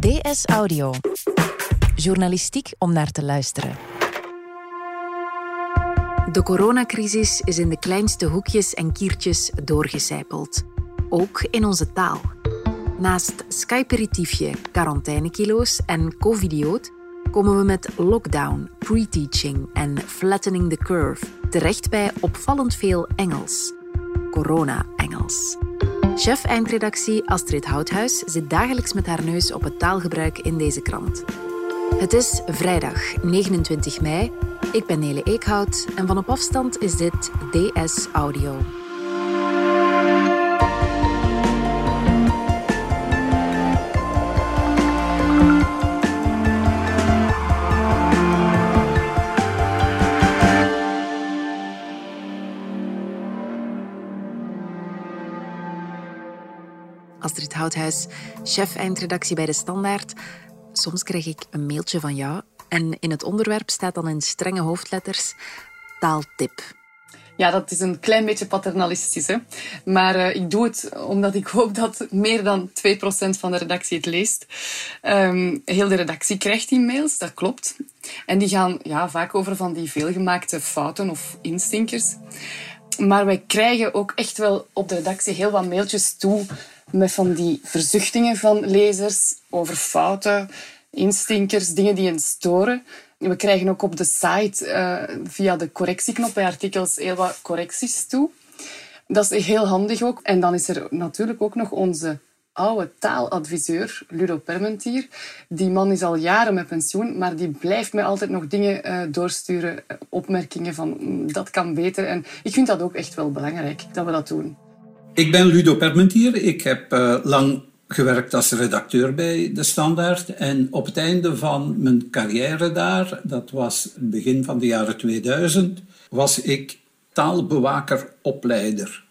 DS Audio. Journalistiek om naar te luisteren. De coronacrisis is in de kleinste hoekjes en kiertjes doorgecijpeld. Ook in onze taal. Naast Skyperitiefje, quarantainekilo's en covidioot komen we met lockdown, pre-teaching en flattening the curve terecht bij opvallend veel Engels. Corona-Engels. Chef eindredactie Astrid Houthuis zit dagelijks met haar neus op het taalgebruik in deze krant. Het is vrijdag 29 mei. Ik ben Nele Eekhout en van op afstand is dit DS Audio. Houthuis, chef eindredactie bij De Standaard. Soms krijg ik een mailtje van jou en in het onderwerp staat dan in strenge hoofdletters taaltip. Ja, dat is een klein beetje paternalistisch. Hè? Maar uh, ik doe het omdat ik hoop dat meer dan 2% van de redactie het leest. Um, heel de redactie krijgt die mails, dat klopt. En die gaan ja, vaak over van die veelgemaakte fouten of instinkers. Maar wij krijgen ook echt wel op de redactie heel wat mailtjes toe met van die verzuchtingen van lezers over fouten, instinkers, dingen die hen storen. We krijgen ook op de site uh, via de correctieknop bij artikels heel wat correcties toe. Dat is heel handig ook. En dan is er natuurlijk ook nog onze oude taaladviseur, Ludo Permentier. Die man is al jaren met pensioen, maar die blijft mij altijd nog dingen uh, doorsturen, opmerkingen van mm, dat kan beter. En ik vind dat ook echt wel belangrijk, dat we dat doen. Ik ben Ludo Permentier. Ik heb uh, lang gewerkt als redacteur bij De Standaard. En op het einde van mijn carrière daar, dat was begin van de jaren 2000, was ik taalbewaker-opleider.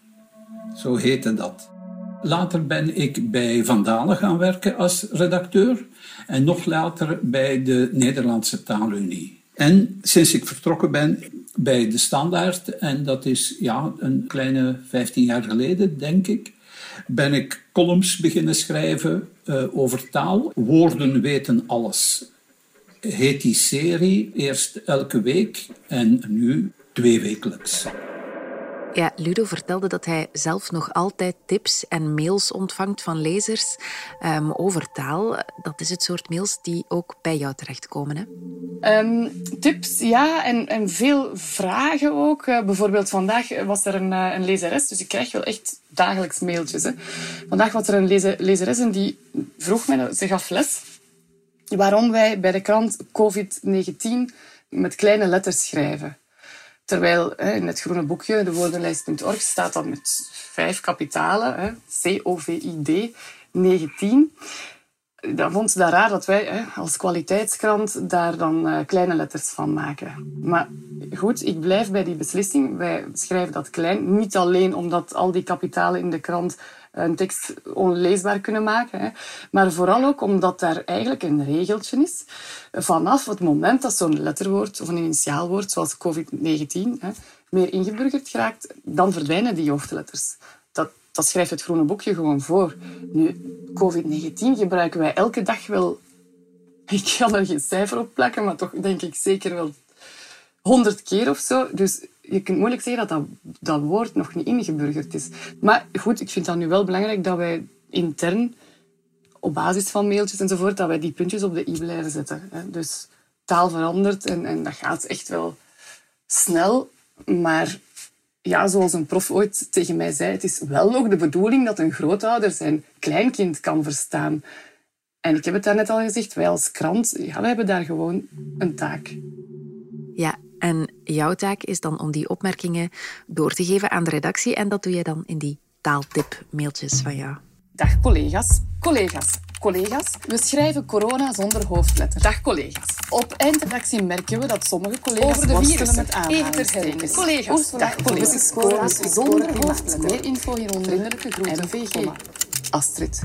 Zo heette dat. Later ben ik bij Vandalen gaan werken als redacteur en nog later bij de Nederlandse Taalunie. En sinds ik vertrokken ben bij de Standaard, en dat is ja, een kleine 15 jaar geleden, denk ik, ben ik columns beginnen schrijven uh, over taal. Woorden weten alles. Heet die serie eerst elke week en nu twee wekelijks. Ja, Ludo vertelde dat hij zelf nog altijd tips en mails ontvangt van lezers um, over taal. Dat is het soort mails die ook bij jou terechtkomen, hè? Um, tips, ja, en, en veel vragen ook. Uh, bijvoorbeeld vandaag was er een, uh, een lezeres, dus ik krijg wel echt dagelijks mailtjes. Hè. Vandaag was er een leze, lezeres en die vroeg mij, ze gaf les, waarom wij bij de krant COVID-19 met kleine letters schrijven. Terwijl hè, in het groene boekje, de woordenlijst.org, staat dat met vijf kapitalen. C-O-V-I-D 19. Dan vond ze dat raar dat wij hè, als kwaliteitskrant daar dan uh, kleine letters van maken. Maar goed, ik blijf bij die beslissing. Wij schrijven dat klein. Niet alleen omdat al die kapitalen in de krant een tekst onleesbaar kunnen maken. Hè. Maar vooral ook omdat daar eigenlijk een regeltje is. Vanaf het moment dat zo'n letterwoord of een initiaalwoord, zoals COVID-19, meer ingeburgerd geraakt, dan verdwijnen die hoofdletters. Dat, dat schrijft het groene boekje gewoon voor. Nu, COVID-19 gebruiken wij elke dag wel... Ik kan er geen cijfer op plakken, maar toch denk ik zeker wel honderd keer of zo. Dus je kunt moeilijk zeggen dat, dat woord nog niet ingeburgerd is. Maar goed, ik vind dat nu wel belangrijk dat wij intern, op basis van mailtjes enzovoort, dat wij die puntjes op de i blijven zetten. Dus taal verandert en, en dat gaat echt wel snel. Maar ja, zoals een prof ooit tegen mij zei, het is wel nog de bedoeling dat een grootouder zijn kleinkind kan verstaan. En ik heb het daarnet al gezegd, wij als krant, ja, wij hebben daar gewoon een taak. Ja, en jouw taak is dan om die opmerkingen door te geven aan de redactie. En dat doe je dan in die taaltip-mailtjes van jou. Dag collega's. Collega's. Collega's, we schrijven corona zonder hoofdletter. Dag collega's. Op eindredactie merken we dat sommige collega's Over de worstelen met aanhalingstekens. Collega's, dag collega's. Collega's zonder hoofdletter. Meer info hieronder. Vriendelijke groeten. MVG. Astrid.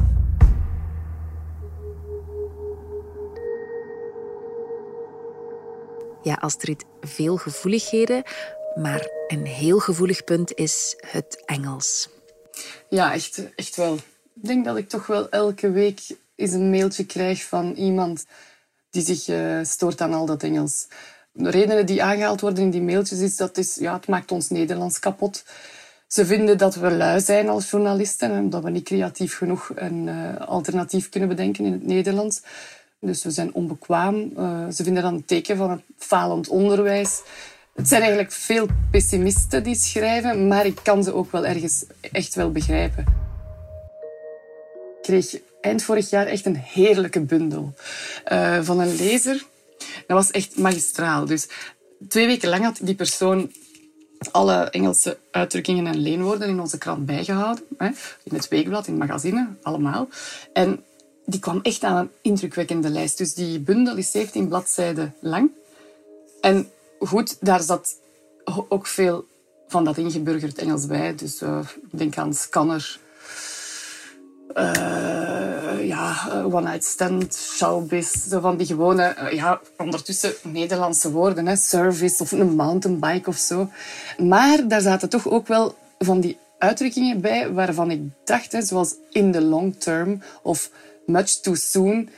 Ja, Astrid, veel gevoeligheden, maar een heel gevoelig punt is het Engels. Ja, echt, echt wel. Ik denk dat ik toch wel elke week eens een mailtje krijg van iemand die zich uh, stoort aan al dat Engels. De redenen die aangehaald worden in die mailtjes is dat is, ja, het maakt ons Nederlands kapot. Ze vinden dat we lui zijn als journalisten en dat we niet creatief genoeg een uh, alternatief kunnen bedenken in het Nederlands. Dus we zijn onbekwaam. Uh, ze vinden dat een teken van het falend onderwijs. Het zijn eigenlijk veel pessimisten die schrijven, maar ik kan ze ook wel ergens echt wel begrijpen. Ik kreeg eind vorig jaar echt een heerlijke bundel uh, van een lezer. Dat was echt magistraal. Dus twee weken lang had die persoon alle Engelse uitdrukkingen en leenwoorden in onze krant bijgehouden. Hè? In het weekblad, in het allemaal. En die kwam echt aan een indrukwekkende lijst. Dus die bundel is 17 bladzijden lang. En goed, daar zat ook veel van dat ingeburgerd Engels bij. Dus ik denk aan scanner, uh, ja, one night stand, showbiz, zo van die gewone, ja, ondertussen Nederlandse woorden, hè, service of een mountainbike of zo. Maar daar zaten toch ook wel van die uitdrukkingen bij waarvan ik dacht, hè, zoals in the long term of much too soon.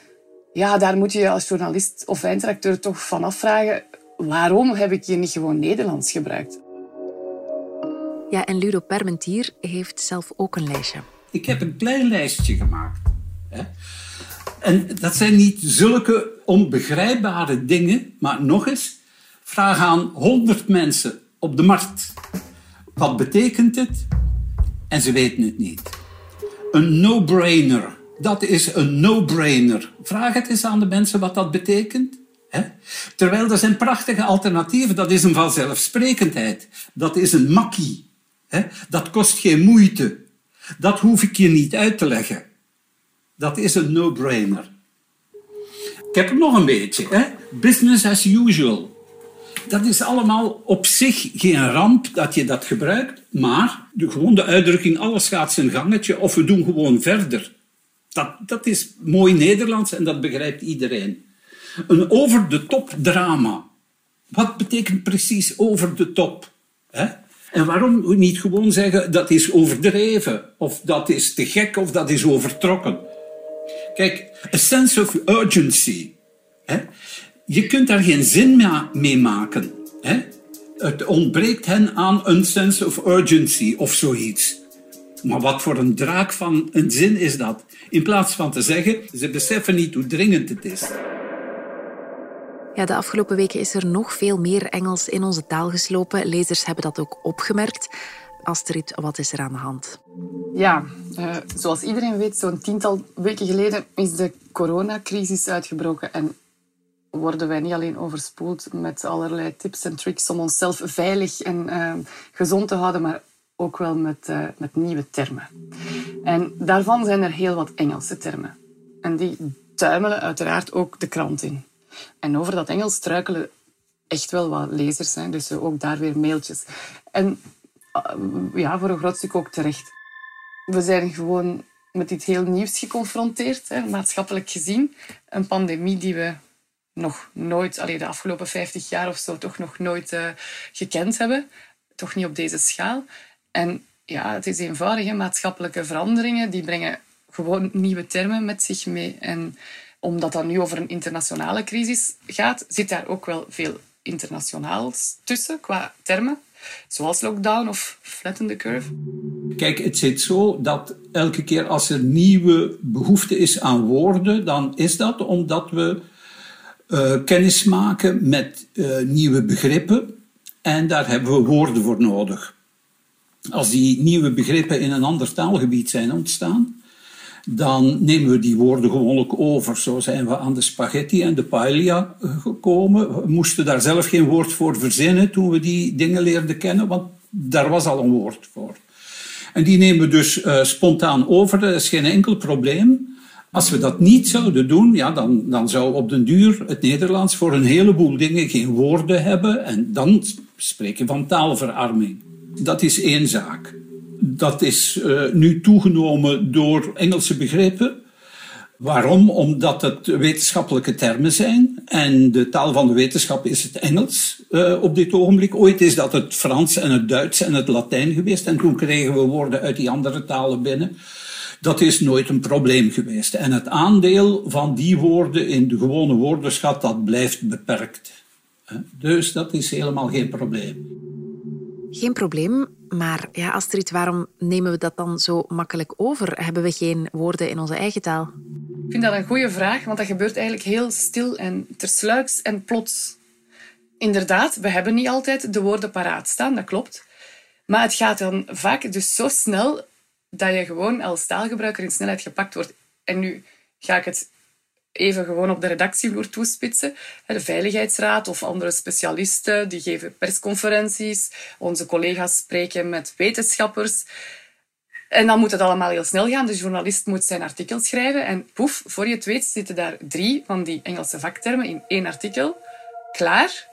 Ja, daar moet je als journalist of eindredacteur toch van afvragen waarom heb ik hier niet gewoon Nederlands gebruikt? Ja, en Ludo Permentier heeft zelf ook een lijstje. Ik heb een klein lijstje gemaakt. Hè? En dat zijn niet zulke onbegrijpbare dingen, maar nog eens, vraag aan 100 mensen op de markt. Wat betekent het? En ze weten het niet. Een no-brainer. Dat is een no-brainer. Vraag het eens aan de mensen wat dat betekent. Terwijl er zijn prachtige alternatieven. Dat is een vanzelfsprekendheid. Dat is een makkie. Dat kost geen moeite. Dat hoef ik je niet uit te leggen. Dat is een no-brainer. Ik heb er nog een beetje. Business as usual. Dat is allemaal op zich geen ramp dat je dat gebruikt, maar de, gewoon de uitdrukking alles gaat zijn gangetje of we doen gewoon verder. Dat, dat is mooi Nederlands en dat begrijpt iedereen. Een over-de-top drama. Wat betekent precies over de top? Hè? En waarom niet gewoon zeggen dat is overdreven, of dat is te gek, of dat is overtrokken? Kijk, a sense of urgency. Hè? Je kunt daar geen zin mee maken. Hè? Het ontbreekt hen aan een sense of urgency of zoiets. Maar wat voor een draak van een zin is dat? In plaats van te zeggen, ze beseffen niet hoe dringend het is. Ja, de afgelopen weken is er nog veel meer Engels in onze taal geslopen. Lezers hebben dat ook opgemerkt. Astrid, wat is er aan de hand? Ja, uh, zoals iedereen weet, zo'n tiental weken geleden is de coronacrisis uitgebroken. En worden wij niet alleen overspoeld met allerlei tips en tricks om onszelf veilig en uh, gezond te houden, maar ook wel met, uh, met nieuwe termen. En daarvan zijn er heel wat Engelse termen. En die tuimelen uiteraard ook de krant in. En over dat Engels struikelen echt wel wat lezers zijn, dus ook daar weer mailtjes. En eh, ja, voor een groot stuk ook terecht. We zijn gewoon met iets heel nieuws geconfronteerd, hè, maatschappelijk gezien. Een pandemie die we nog nooit, alleen de afgelopen 50 jaar of zo, toch nog nooit uh, gekend hebben. Toch niet op deze schaal. En ja, het is eenvoudig. Maatschappelijke veranderingen die brengen gewoon nieuwe termen met zich mee. En omdat dat nu over een internationale crisis gaat, zit daar ook wel veel internationaals tussen qua termen. Zoals lockdown of flatten the curve. Kijk, het zit zo dat elke keer als er nieuwe behoefte is aan woorden, dan is dat omdat we uh, kennis maken met uh, nieuwe begrippen. En daar hebben we woorden voor nodig. Als die nieuwe begrippen in een ander taalgebied zijn ontstaan, dan nemen we die woorden gewoonlijk over. Zo zijn we aan de spaghetti en de paella gekomen. We moesten daar zelf geen woord voor verzinnen toen we die dingen leerden kennen, want daar was al een woord voor. En die nemen we dus uh, spontaan over, dat is geen enkel probleem. Als we dat niet zouden doen, ja, dan, dan zou op den duur het Nederlands voor een heleboel dingen geen woorden hebben. En dan spreken we van taalverarming. Dat is één zaak dat is uh, nu toegenomen door Engelse begrippen. Waarom? Omdat het wetenschappelijke termen zijn. En de taal van de wetenschap is het Engels uh, op dit ogenblik. Ooit is dat het Frans en het Duits en het Latijn geweest. En toen kregen we woorden uit die andere talen binnen. Dat is nooit een probleem geweest. En het aandeel van die woorden in de gewone woordenschat, dat blijft beperkt. Dus dat is helemaal geen probleem. Geen probleem, maar ja, Astrid, waarom nemen we dat dan zo makkelijk over? Hebben we geen woorden in onze eigen taal? Ik vind dat een goede vraag, want dat gebeurt eigenlijk heel stil en tersluiks en plots. Inderdaad, we hebben niet altijd de woorden paraat staan, dat klopt. Maar het gaat dan vaak dus zo snel dat je gewoon als taalgebruiker in snelheid gepakt wordt. En nu ga ik het even gewoon op de redactievloer toespitsen. De Veiligheidsraad of andere specialisten die geven persconferenties. Onze collega's spreken met wetenschappers. En dan moet het allemaal heel snel gaan. De journalist moet zijn artikel schrijven. En poef, voor je het weet zitten daar drie van die Engelse vaktermen in één artikel. Klaar.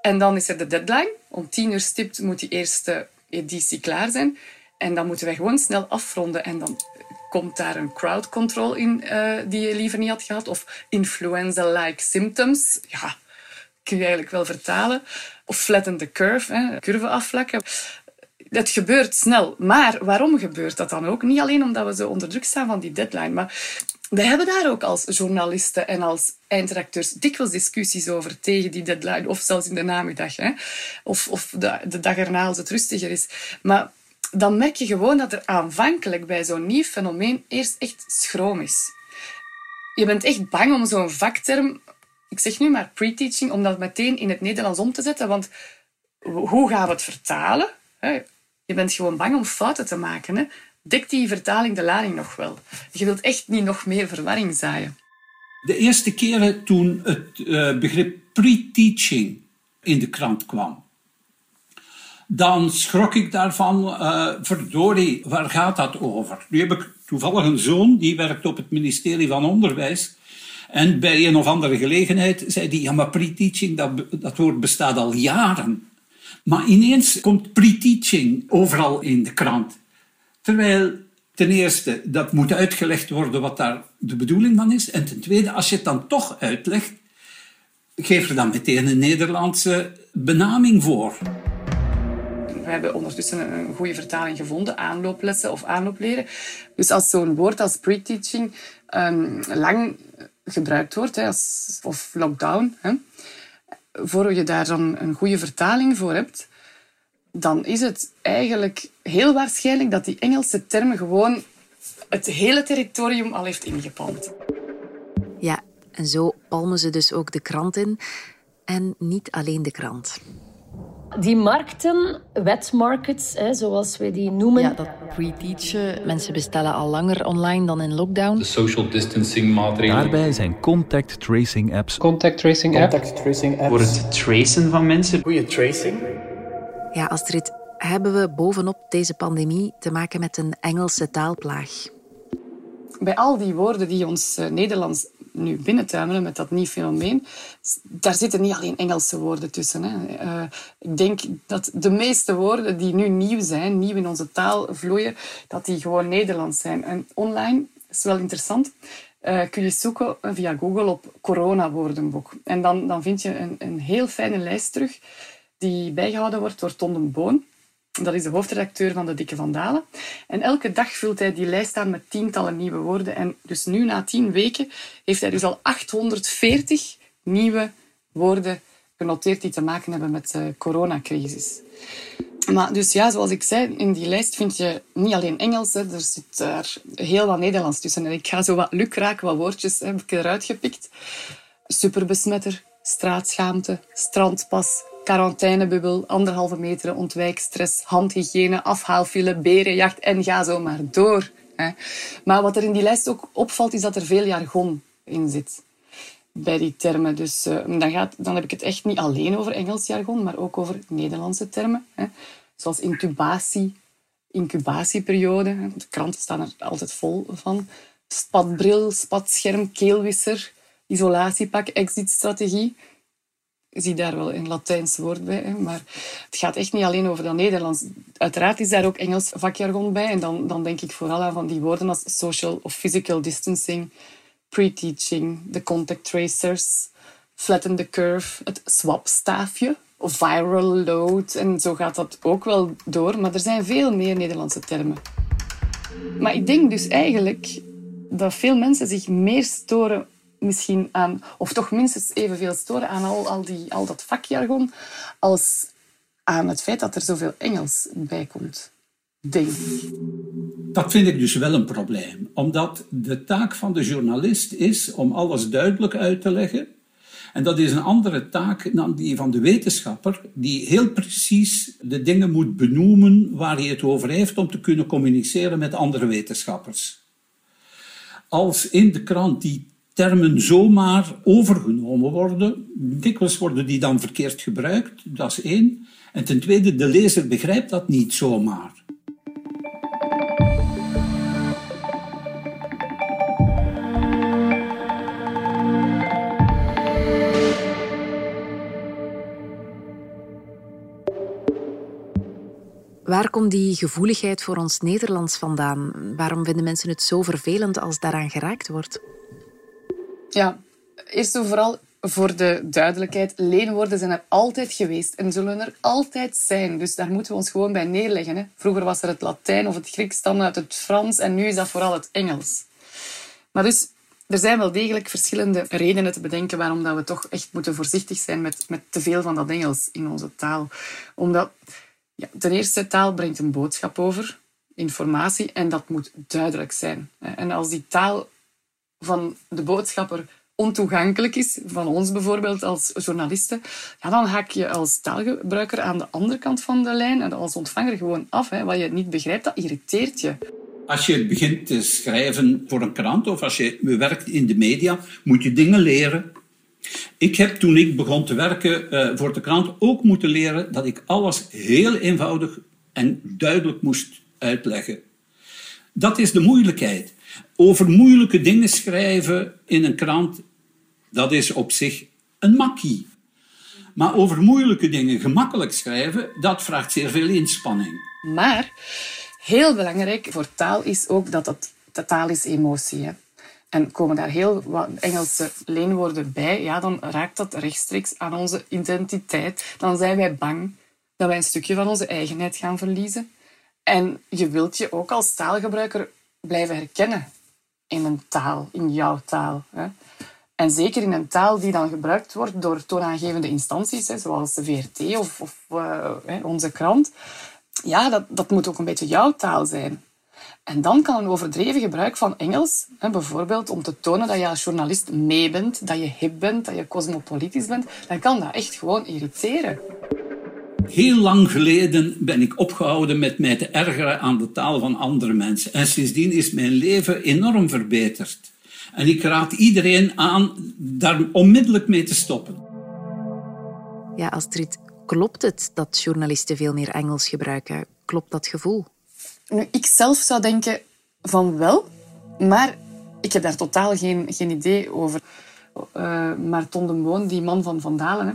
En dan is er de deadline. Om tien uur stipt moet die eerste editie klaar zijn. En dan moeten wij gewoon snel afronden. En dan komt daar een crowd control in uh, die je liever niet had gehad. Of influenza-like symptoms. Ja, kun je eigenlijk wel vertalen. Of flatten the curve, hè, curve afvlakken. Het gebeurt snel. Maar waarom gebeurt dat dan ook? Niet alleen omdat we zo onder druk staan van die deadline, maar wij hebben daar ook als journalisten en als eindredacteurs dikwijls discussies over tegen die deadline, of zelfs in de namiddag, hè? Of, of de, de dag erna als het rustiger is. Maar dan merk je gewoon dat er aanvankelijk bij zo'n nieuw fenomeen eerst echt schroom is. Je bent echt bang om zo'n vakterm, ik zeg nu maar pre-teaching, om dat meteen in het Nederlands om te zetten. Want hoe gaan we het vertalen? Je bent gewoon bang om fouten te maken. Hè? Dekt die vertaling de lading nog wel? Je wilt echt niet nog meer verwarring zaaien. De eerste keren toen het uh, begrip pre-teaching in de krant kwam, dan schrok ik daarvan, uh, verdorie, waar gaat dat over? Nu heb ik toevallig een zoon die werkt op het ministerie van Onderwijs. En bij een of andere gelegenheid zei hij, ja maar pre-teaching, dat, dat woord bestaat al jaren. Maar ineens komt pre-teaching overal in de krant. Terwijl ten eerste, dat moet uitgelegd worden wat daar de bedoeling van is. En ten tweede, als je het dan toch uitlegt, geef er dan meteen een Nederlandse benaming voor. We hebben ondertussen een goede vertaling gevonden, aanlooplessen of aanloopleren. Dus als zo'n woord als pre-teaching um, lang gebruikt wordt, hè, of lockdown, hè, voor je daar dan een goede vertaling voor hebt, dan is het eigenlijk heel waarschijnlijk dat die Engelse term gewoon het hele territorium al heeft ingepalmd. Ja, en zo palmen ze dus ook de krant in. En niet alleen de krant. Die markten, wetmarkets, hè, zoals we die noemen. Ja, dat pre-teachen. Mensen bestellen al langer online dan in lockdown. De social distancing maatregelen. Daarbij zijn contact tracing apps. Contact tracing, contact tracing apps. Voor het tracen van mensen. Goede tracing. Ja, Astrid, hebben we bovenop deze pandemie te maken met een Engelse taalplaag? Bij al die woorden die ons uh, Nederlands nu binnentuimelen met dat nieuw fenomeen, daar zitten niet alleen Engelse woorden tussen. Hè. Uh, ik denk dat de meeste woorden die nu nieuw zijn, nieuw in onze taal vloeien, dat die gewoon Nederlands zijn. En online is wel interessant. Uh, kun je zoeken via Google op corona-woordenboek. En dan, dan vind je een, een heel fijne lijst terug die bijgehouden wordt door Ton de Boon. Dat is de hoofdredacteur van de Dikke Vandalen. En elke dag vult hij die lijst aan met tientallen nieuwe woorden. En dus nu, na tien weken, heeft hij dus al 840 nieuwe woorden genoteerd die te maken hebben met de coronacrisis. Maar dus ja, zoals ik zei, in die lijst vind je niet alleen Engels, er zit daar heel wat Nederlands tussen. En ik ga zo wat lukraak, wat woordjes heb ik eruit gepikt. Superbesmetter, straatschaamte, strandpas, quarantainebubbel, anderhalve meter, ontwijkstress, handhygiëne, afhaalfile, berenjacht en ga zo maar door. Hè. Maar wat er in die lijst ook opvalt, is dat er veel jargon in zit bij die termen. Dus uh, dan, gaat, dan heb ik het echt niet alleen over Engels jargon, maar ook over Nederlandse termen. Hè. Zoals intubatie, incubatieperiode. De kranten staan er altijd vol van. Spatbril, spatscherm, keelwisser, isolatiepak, exitstrategie zie daar wel een Latijns woord bij. Maar het gaat echt niet alleen over dat Nederlands. Uiteraard is daar ook Engels vakjargon bij. En dan, dan denk ik vooral aan van die woorden als social of physical distancing, pre-teaching, de contact tracers, flatten the curve, het swapstaafje viral load. En zo gaat dat ook wel door. Maar er zijn veel meer Nederlandse termen. Maar ik denk dus eigenlijk dat veel mensen zich meer storen misschien aan, of toch minstens evenveel storen aan al, al, die, al dat vakjargon, als aan het feit dat er zoveel Engels bij komt. Dat vind ik dus wel een probleem, omdat de taak van de journalist is om alles duidelijk uit te leggen. En dat is een andere taak dan die van de wetenschapper, die heel precies de dingen moet benoemen waar hij het over heeft om te kunnen communiceren met andere wetenschappers. Als in de krant die termen zomaar overgenomen worden, dikwijls worden die dan verkeerd gebruikt, dat is één. En ten tweede, de lezer begrijpt dat niet zomaar. Waar komt die gevoeligheid voor ons Nederlands vandaan? Waarom vinden mensen het zo vervelend als daaraan geraakt wordt? Ja, eerst en vooral voor de duidelijkheid. Leenwoorden zijn er altijd geweest en zullen er altijd zijn. Dus daar moeten we ons gewoon bij neerleggen. Hè. Vroeger was er het Latijn of het Grieks dan uit het Frans en nu is dat vooral het Engels. Maar dus er zijn wel degelijk verschillende redenen te bedenken waarom dat we toch echt moeten voorzichtig zijn met, met te veel van dat Engels in onze taal. Omdat ja, ten eerste, taal brengt een boodschap over, informatie, en dat moet duidelijk zijn. En als die taal van de boodschapper ontoegankelijk is, van ons bijvoorbeeld als journalisten, ja, dan haak je als taalgebruiker aan de andere kant van de lijn en als ontvanger gewoon af. Hè. Wat je niet begrijpt, dat irriteert je. Als je begint te schrijven voor een krant of als je werkt in de media, moet je dingen leren. Ik heb toen ik begon te werken uh, voor de krant ook moeten leren dat ik alles heel eenvoudig en duidelijk moest uitleggen. Dat is de moeilijkheid. Over moeilijke dingen schrijven in een krant, dat is op zich een makkie. Maar over moeilijke dingen gemakkelijk schrijven, dat vraagt zeer veel inspanning. Maar heel belangrijk voor taal is ook dat de taal is emotie. En komen daar heel wat Engelse leenwoorden bij, ja, dan raakt dat rechtstreeks aan onze identiteit. Dan zijn wij bang dat wij een stukje van onze eigenheid gaan verliezen. En je wilt je ook als taalgebruiker blijven herkennen in een taal, in jouw taal. Hè. En zeker in een taal die dan gebruikt wordt door toonaangevende instanties, hè, zoals de VRT of, uh, onze krant. Ja, dat, dat moet ook een beetje jouw taal zijn. En dan kan een overdreven gebruik van Engels, hè, bijvoorbeeld om te tonen dat je als journalist mee bent, dat je hip bent, dat je cosmopolitisch bent, dan kan dat echt gewoon irriteren. Heel lang geleden ben ik opgehouden met mij te ergeren aan de taal van andere mensen. En sindsdien is mijn leven enorm verbeterd. En ik raad iedereen aan daar onmiddellijk mee te stoppen. Ja, Astrid, klopt het dat journalisten veel meer Engels gebruiken? Klopt dat gevoel? Nu, ik zelf zou denken van wel, maar ik heb daar totaal geen, geen idee over. Uh, maar Ton de Moon, die man van Van Dalen, hè,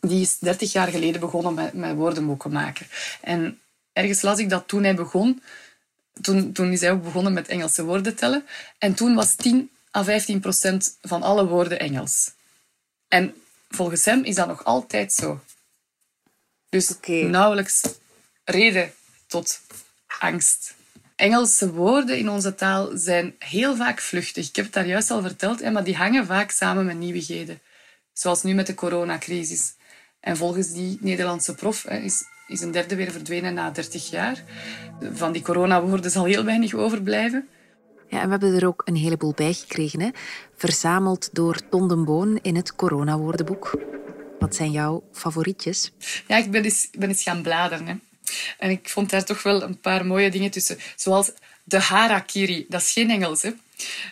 die is 30 jaar geleden begonnen met, met woordenboeken maken. En ergens las ik dat toen hij begon, toen, toen is hij ook begonnen met Engelse woorden tellen. En toen was 10 à 15 procent van alle woorden Engels. En volgens hem is dat nog altijd zo. Dus okay. nauwelijks reden tot angst. Engelse woorden in onze taal zijn heel vaak vluchtig. Ik heb het daar juist al verteld, maar die hangen vaak samen met nieuwigheden. Zoals nu met de coronacrisis. En volgens die Nederlandse prof is, is een derde weer verdwenen na 30 jaar. Van die coronawoorden zal heel weinig overblijven. Ja, en we hebben er ook een heleboel bij gekregen, hè? verzameld door Ton den Boon in het coronawoordenboek. Wat zijn jouw favorietjes? Ja, ik ben eens, ben eens gaan bladeren. Hè. En ik vond daar toch wel een paar mooie dingen tussen. Zoals de harakiri. Dat is geen Engels, hè.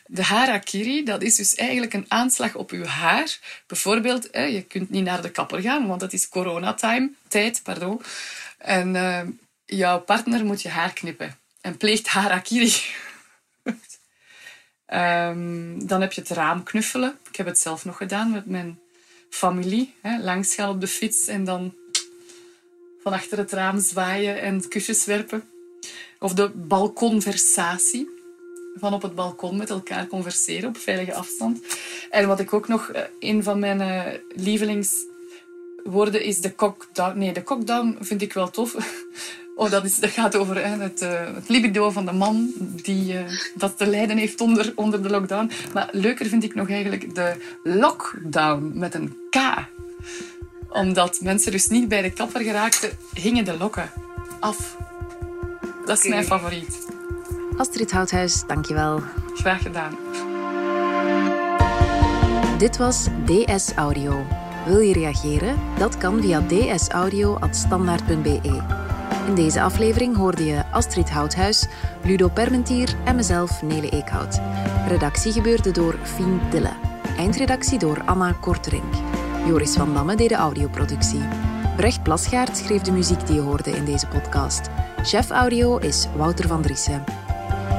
De harakiri, dat is dus eigenlijk een aanslag op uw haar. Bijvoorbeeld, je kunt niet naar de kapper gaan, want het is coronatime, tijd, pardon. En uh, jouw partner moet je haar knippen en pleegt harakiri. um, dan heb je het raam knuffelen. Ik heb het zelf nog gedaan met mijn familie. Hè, langs gaan op de fiets en dan van achter het raam zwaaien en kusjes werpen. Of de balkonversatie. Van op het balkon met elkaar converseren op veilige afstand. En wat ik ook nog, eh, een van mijn uh, lievelingswoorden is de cockdown. Nee, de cockdown vind ik wel tof. Oh, dat, is, dat gaat over hè, het, uh, het, libido van de man die uh, dat te lijden heeft onder, onder de lockdown. Maar leuker vind ik nog eigenlijk de lockdown met een K. Omdat mensen dus niet bij de kapper geraakten, hingen de lokken af. Dat is okay. mijn favoriet. Astrid Houthuis, dankjewel. Graag gedaan. Dit was DS Audio. Wil je reageren? Dat kan via dsaudio.standaard.be. In deze aflevering hoorde je Astrid Houthuis, Ludo Permentier en mezelf, Nele Eekhout. Redactie gebeurde door Fien Dille. Eindredactie door Anna Korterink. Joris van Damme deed de audioproductie. Brecht Plasgaard schreef de muziek die je hoorde in deze podcast. Chef audio is Wouter van Driessen.